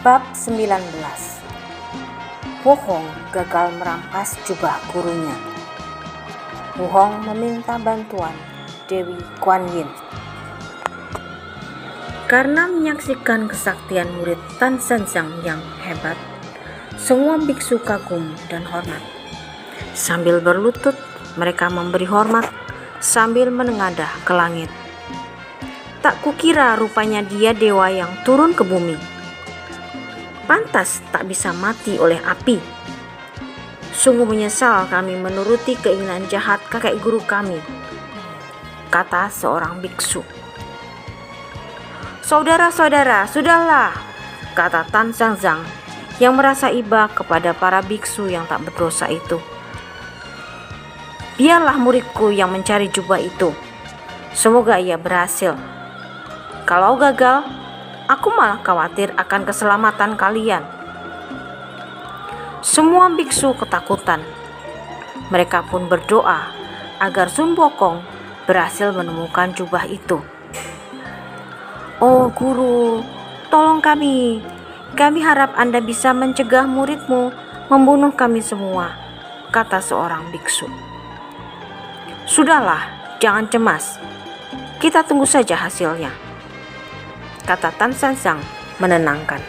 Bab 19 Wuhong gagal merampas jubah gurunya. Wuhong meminta bantuan Dewi Kuan Yin. Karena menyaksikan kesaktian murid Tan Sanzang yang hebat, semua biksu kagum dan hormat. Sambil berlutut, mereka memberi hormat sambil menengadah ke langit. Tak kukira rupanya dia dewa yang turun ke bumi pantas tak bisa mati oleh api. Sungguh menyesal kami menuruti keinginan jahat kakek guru kami, kata seorang biksu. Saudara-saudara, sudahlah, kata Tan Sang Zhang yang merasa iba kepada para biksu yang tak berdosa itu. Biarlah muridku yang mencari jubah itu. Semoga ia berhasil. Kalau gagal, Aku malah khawatir akan keselamatan kalian. Semua biksu ketakutan. Mereka pun berdoa agar Sun Bokong berhasil menemukan jubah itu. Oh guru, tolong kami. Kami harap Anda bisa mencegah muridmu membunuh kami semua, kata seorang biksu. Sudahlah, jangan cemas. Kita tunggu saja hasilnya kata Tan San Sang menenangkan.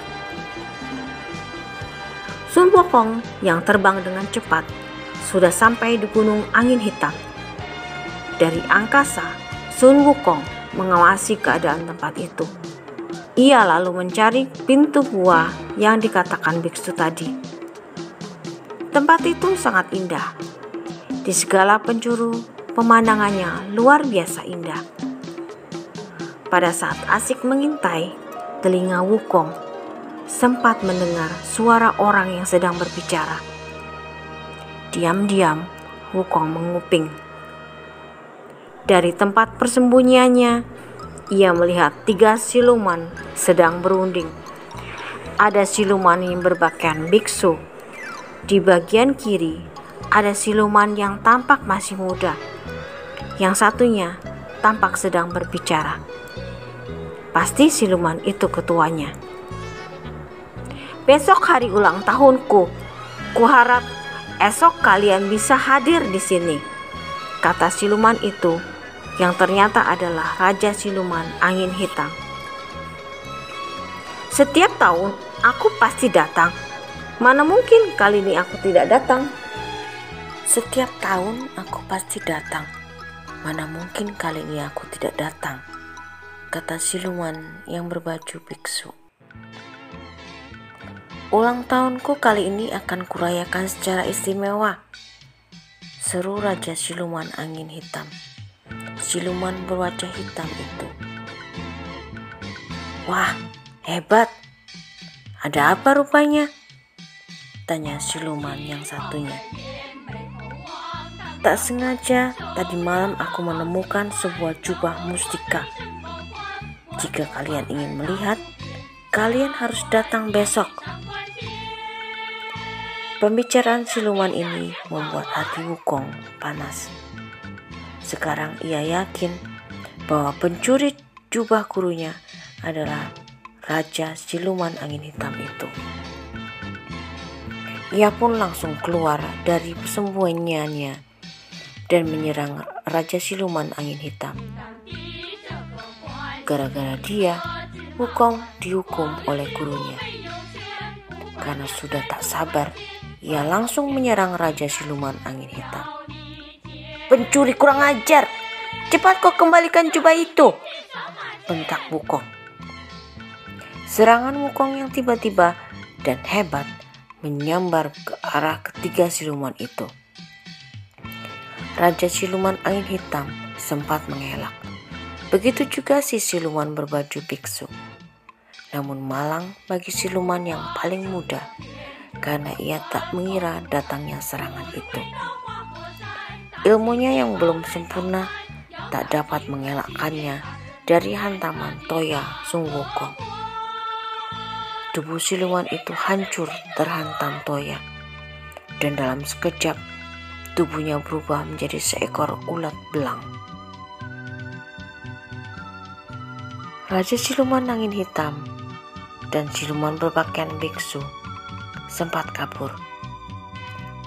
Sun Wukong yang terbang dengan cepat sudah sampai di gunung angin hitam. Dari angkasa, Sun Wukong mengawasi keadaan tempat itu. Ia lalu mencari pintu gua yang dikatakan biksu tadi. Tempat itu sangat indah. Di segala penjuru, pemandangannya luar biasa indah pada saat asik mengintai, telinga Wukong sempat mendengar suara orang yang sedang berbicara. Diam-diam, Wukong menguping. Dari tempat persembunyiannya, ia melihat tiga siluman sedang berunding. Ada siluman yang berpakaian biksu. Di bagian kiri, ada siluman yang tampak masih muda. Yang satunya tampak sedang berbicara. Pasti siluman itu ketuanya. Besok hari ulang tahunku. Kuharap esok kalian bisa hadir di sini. Kata siluman itu yang ternyata adalah Raja Siluman Angin Hitam. Setiap tahun aku pasti datang. Mana mungkin kali ini aku tidak datang? Setiap tahun aku pasti datang. Mana mungkin kali ini aku tidak datang? Kata siluman yang berbaju biksu. Ulang tahunku kali ini akan kurayakan secara istimewa. Seru Raja Siluman Angin Hitam. Siluman berwajah hitam itu. Wah, hebat. Ada apa rupanya? Tanya siluman yang satunya. Tak sengaja tadi malam aku menemukan sebuah jubah mustika jika kalian ingin melihat, kalian harus datang besok. Pembicaraan siluman ini membuat hati Wukong panas. Sekarang ia yakin bahwa pencuri jubah gurunya adalah Raja Siluman Angin Hitam itu. Ia pun langsung keluar dari persembunyiannya dan menyerang Raja Siluman Angin Hitam. Gara-gara dia, Wukong dihukum oleh gurunya. Karena sudah tak sabar, ia langsung menyerang Raja Siluman Angin Hitam. Pencuri kurang ajar, cepat kau kembalikan jubah itu, bentak Wukong. Serangan Wukong yang tiba-tiba dan hebat menyambar ke arah ketiga siluman itu. Raja Siluman Angin Hitam sempat mengelak. Begitu juga si siluman berbaju biksu. namun malang bagi siluman yang paling muda karena ia tak mengira datangnya serangan itu. Ilmunya yang belum sempurna tak dapat mengelakkannya dari hantaman Toya Sung Wukong. Tubuh siluman itu hancur terhantam Toya dan dalam sekejap tubuhnya berubah menjadi seekor ulat belang. Raja siluman angin hitam dan siluman berpakaian biksu sempat kabur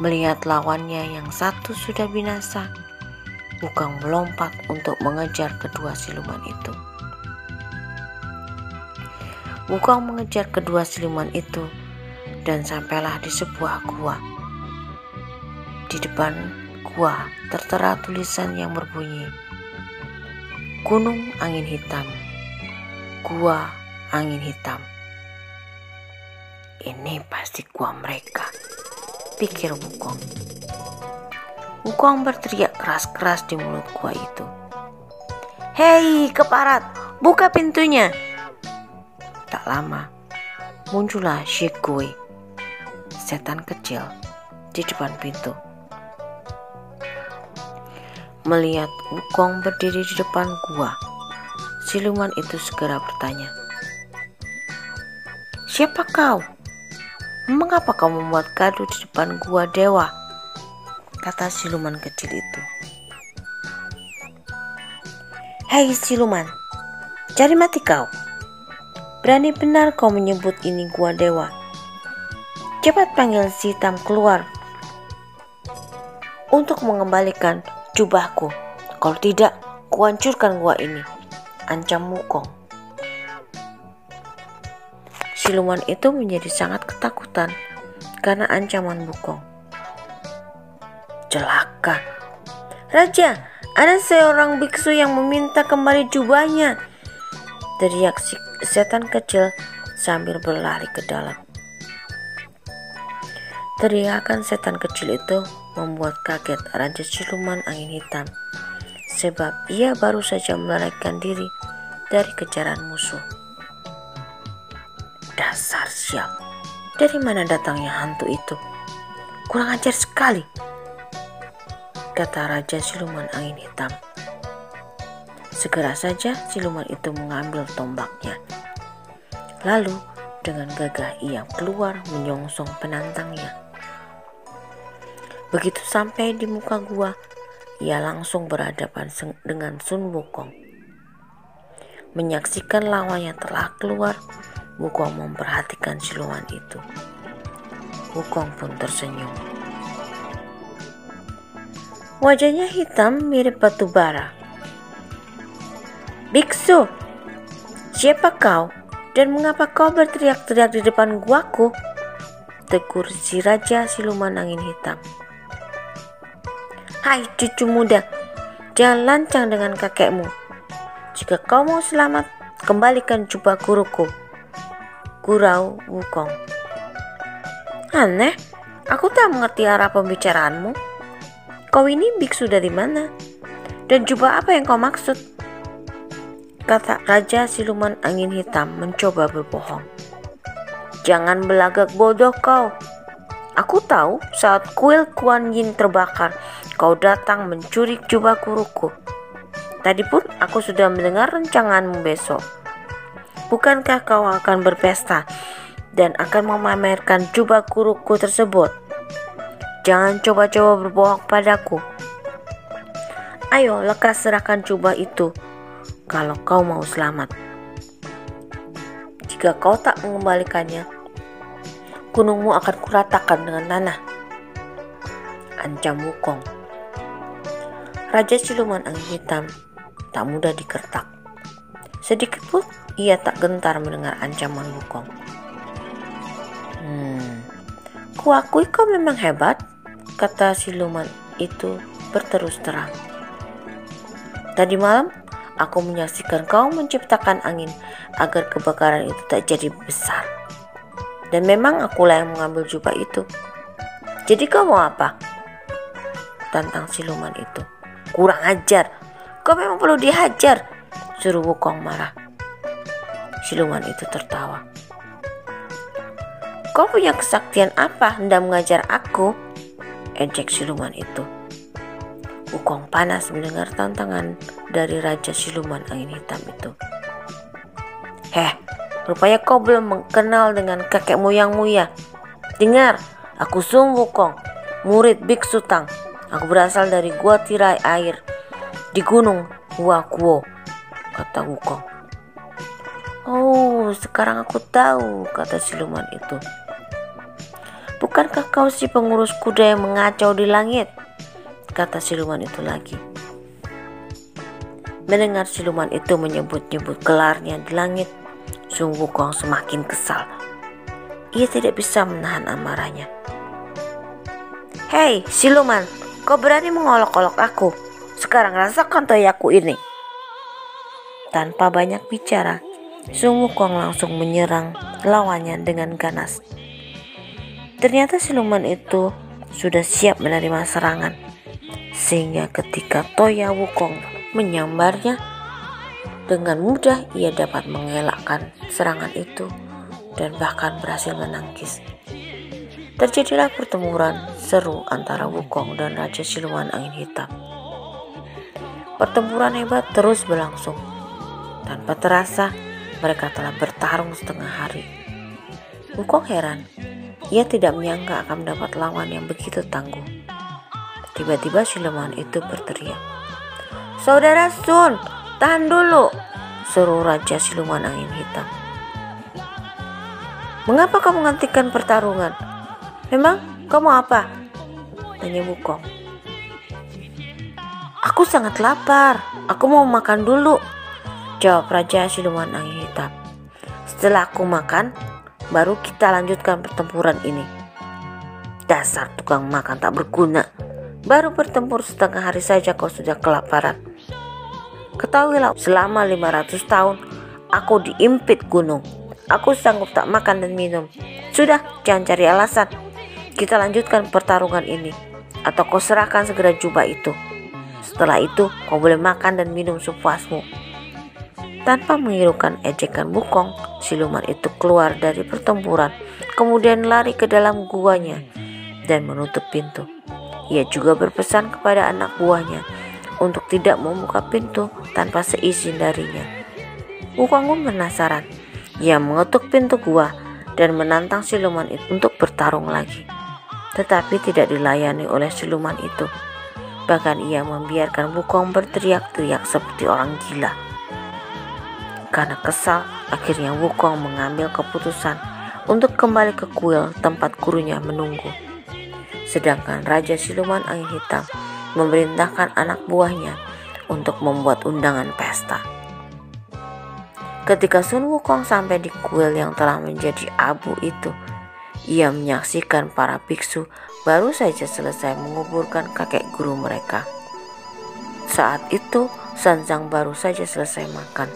Melihat lawannya yang satu sudah binasa, Wukong melompat untuk mengejar kedua siluman itu. Wukong mengejar kedua siluman itu dan sampailah di sebuah gua. Di depan gua tertera tulisan yang berbunyi Gunung Angin Hitam Gua Angin Hitam Ini pasti gua mereka pikir Wukong. Wukong berteriak keras-keras di mulut gua itu. Hei, keparat, buka pintunya. Tak lama, muncullah Shigui, setan kecil, di depan pintu. Melihat Wukong berdiri di depan gua, siluman itu segera bertanya, Siapa kau? Mengapa kau membuat gaduh di depan gua dewa? Kata siluman kecil itu. Hei siluman, cari mati kau. Berani benar kau menyebut ini gua dewa. Cepat panggil si hitam keluar untuk mengembalikan jubahku. Kalau tidak, kuhancurkan gua ini. Ancam Mukong. Siluman itu menjadi sangat ketakutan karena ancaman Bukong. Celaka. Raja, ada seorang biksu yang meminta kembali jubahnya. Teriak si setan kecil sambil berlari ke dalam. Teriakan setan kecil itu membuat kaget Raja Siluman Angin Hitam sebab ia baru saja melarikan diri dari kejaran musuh. Dasar sial. Dari mana datangnya hantu itu? Kurang ajar sekali. Kata Raja Siluman Angin Hitam. Segera saja siluman itu mengambil tombaknya. Lalu dengan gagah ia keluar menyongsong penantangnya. Begitu sampai di muka gua, ia langsung berhadapan dengan Sun Wukong. Menyaksikan lawannya telah keluar, Wukong memperhatikan siluman itu. Wukong pun tersenyum. Wajahnya hitam mirip batu bara. Biksu, siapa kau dan mengapa kau berteriak-teriak di depan guaku? Tegur si raja siluman angin hitam. Hai cucu muda, jangan lancang dengan kakekmu. Jika kau mau selamat, kembalikan jubah guruku. Gurau Wukong. Aneh, aku tak mengerti arah pembicaraanmu. Kau ini biksu dari mana? Dan jubah apa yang kau maksud? Kata Raja Siluman Angin Hitam mencoba berbohong. Jangan belagak bodoh kau. Aku tahu saat kuil Kuan Yin terbakar, kau datang mencuri jubah guruku. Tadi pun aku sudah mendengar rencanganmu besok. Bukankah kau akan berpesta dan akan memamerkan jubah guruku tersebut? Jangan coba-coba berbohong padaku. Ayo lekas serahkan jubah itu kalau kau mau selamat. Jika kau tak mengembalikannya, gunungmu akan kuratakan dengan tanah. Ancam Wukong. Raja Siluman Angin Hitam tak mudah dikertak. Sedikit pun ia tak gentar mendengar ancaman Wukong. Hmm, kuakui kau memang hebat, kata siluman itu berterus terang. Tadi malam aku menyaksikan kau menciptakan angin agar kebakaran itu tak jadi besar. Dan memang akulah yang mengambil jubah itu. Jadi kau mau apa? Tantang siluman itu. Kurang ajar. Kau memang perlu dihajar. Suruh Wukong marah. Siluman itu tertawa. Kau punya kesaktian apa hendak mengajar aku? Ejek siluman itu. Wukong panas mendengar tantangan dari Raja Siluman Angin Hitam itu. Heh, rupanya kau belum mengenal dengan kakek moyangmu ya. Dengar, aku Sung Wukong, murid Biksu Tang. Aku berasal dari gua tirai air di gunung Huakuo, kata Wukong. Oh, sekarang aku tahu, kata siluman itu. Bukankah kau si pengurus kuda yang mengacau di langit? Kata siluman itu lagi. Mendengar siluman itu menyebut-nyebut gelarnya di langit, Sung Wukong semakin kesal. Ia tidak bisa menahan amarahnya. Hei, siluman, kau berani mengolok-olok aku. Sekarang rasakan toyaku ini. Tanpa banyak bicara, Sung Wukong langsung menyerang lawannya dengan ganas. Ternyata siluman itu sudah siap menerima serangan. Sehingga ketika Toya Wukong menyambarnya, dengan mudah ia dapat mengelakkan serangan itu dan bahkan berhasil menangkis. Terjadilah pertempuran seru antara Wukong dan Raja Siluman Angin Hitam. Pertempuran hebat terus berlangsung. Tanpa terasa, mereka telah bertarung setengah hari. Wukong heran ia tidak menyangka akan mendapat lawan yang begitu tangguh. Tiba-tiba siluman itu berteriak. Saudara Sun, tahan dulu, seru Raja Siluman Angin Hitam. Mengapa kau menghentikan pertarungan? Memang kamu apa? Tanya Wukong. Aku sangat lapar, aku mau makan dulu, jawab Raja Siluman Angin Hitam. Setelah aku makan, Baru kita lanjutkan pertempuran ini. Dasar tukang makan tak berguna. Baru bertempur setengah hari saja kau sudah kelaparan. Ketahuilah selama 500 tahun aku diimpit gunung. Aku sanggup tak makan dan minum. Sudah, jangan cari alasan. Kita lanjutkan pertarungan ini. Atau kau serahkan segera jubah itu. Setelah itu, kau boleh makan dan minum sepuasmu. Tanpa mengirukan ejekan Bukong, siluman itu keluar dari pertempuran, kemudian lari ke dalam guanya dan menutup pintu. Ia juga berpesan kepada anak buahnya untuk tidak membuka pintu tanpa seizin darinya. Wukong pun penasaran. Ia mengetuk pintu gua dan menantang siluman itu untuk bertarung lagi. Tetapi tidak dilayani oleh siluman itu. Bahkan ia membiarkan Wukong berteriak-teriak seperti orang gila. Karena kesal, akhirnya Wukong mengambil keputusan untuk kembali ke kuil tempat gurunya menunggu. Sedangkan Raja Siluman Angin Hitam memerintahkan anak buahnya untuk membuat undangan pesta. Ketika Sun Wukong sampai di kuil yang telah menjadi abu itu, ia menyaksikan para biksu baru saja selesai menguburkan kakek guru mereka. Saat itu, Sanjang baru saja selesai makan.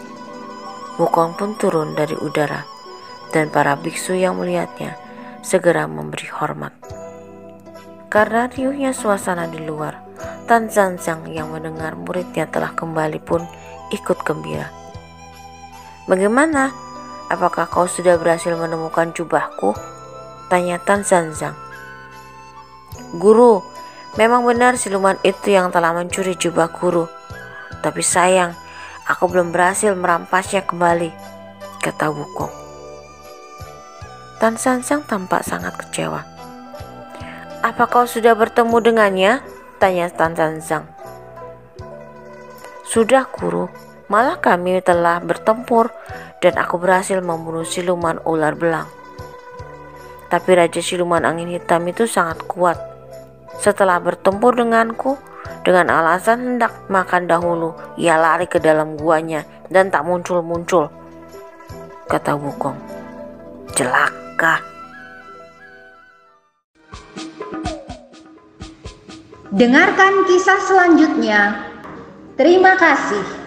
Wukong pun turun dari udara, dan para biksu yang melihatnya segera memberi hormat. Karena riuhnya suasana di luar, Tan Zanzang yang mendengar muridnya telah kembali pun ikut gembira. Bagaimana? Apakah kau sudah berhasil menemukan jubahku? Tanya Tan Zanzang. Guru, memang benar siluman itu yang telah mencuri jubah guru. Tapi sayang, Aku belum berhasil merampasnya kembali, kata Wukong. Tan Sansang tampak sangat kecewa. Apa kau sudah bertemu dengannya? Tanya Tan Sansang. Sudah guru, malah kami telah bertempur dan aku berhasil membunuh siluman ular belang. Tapi Raja Siluman Angin Hitam itu sangat kuat. Setelah bertempur denganku, dengan alasan hendak makan dahulu, ia lari ke dalam guanya dan tak muncul-muncul. Kata Wukong. Celaka. Dengarkan kisah selanjutnya. Terima kasih.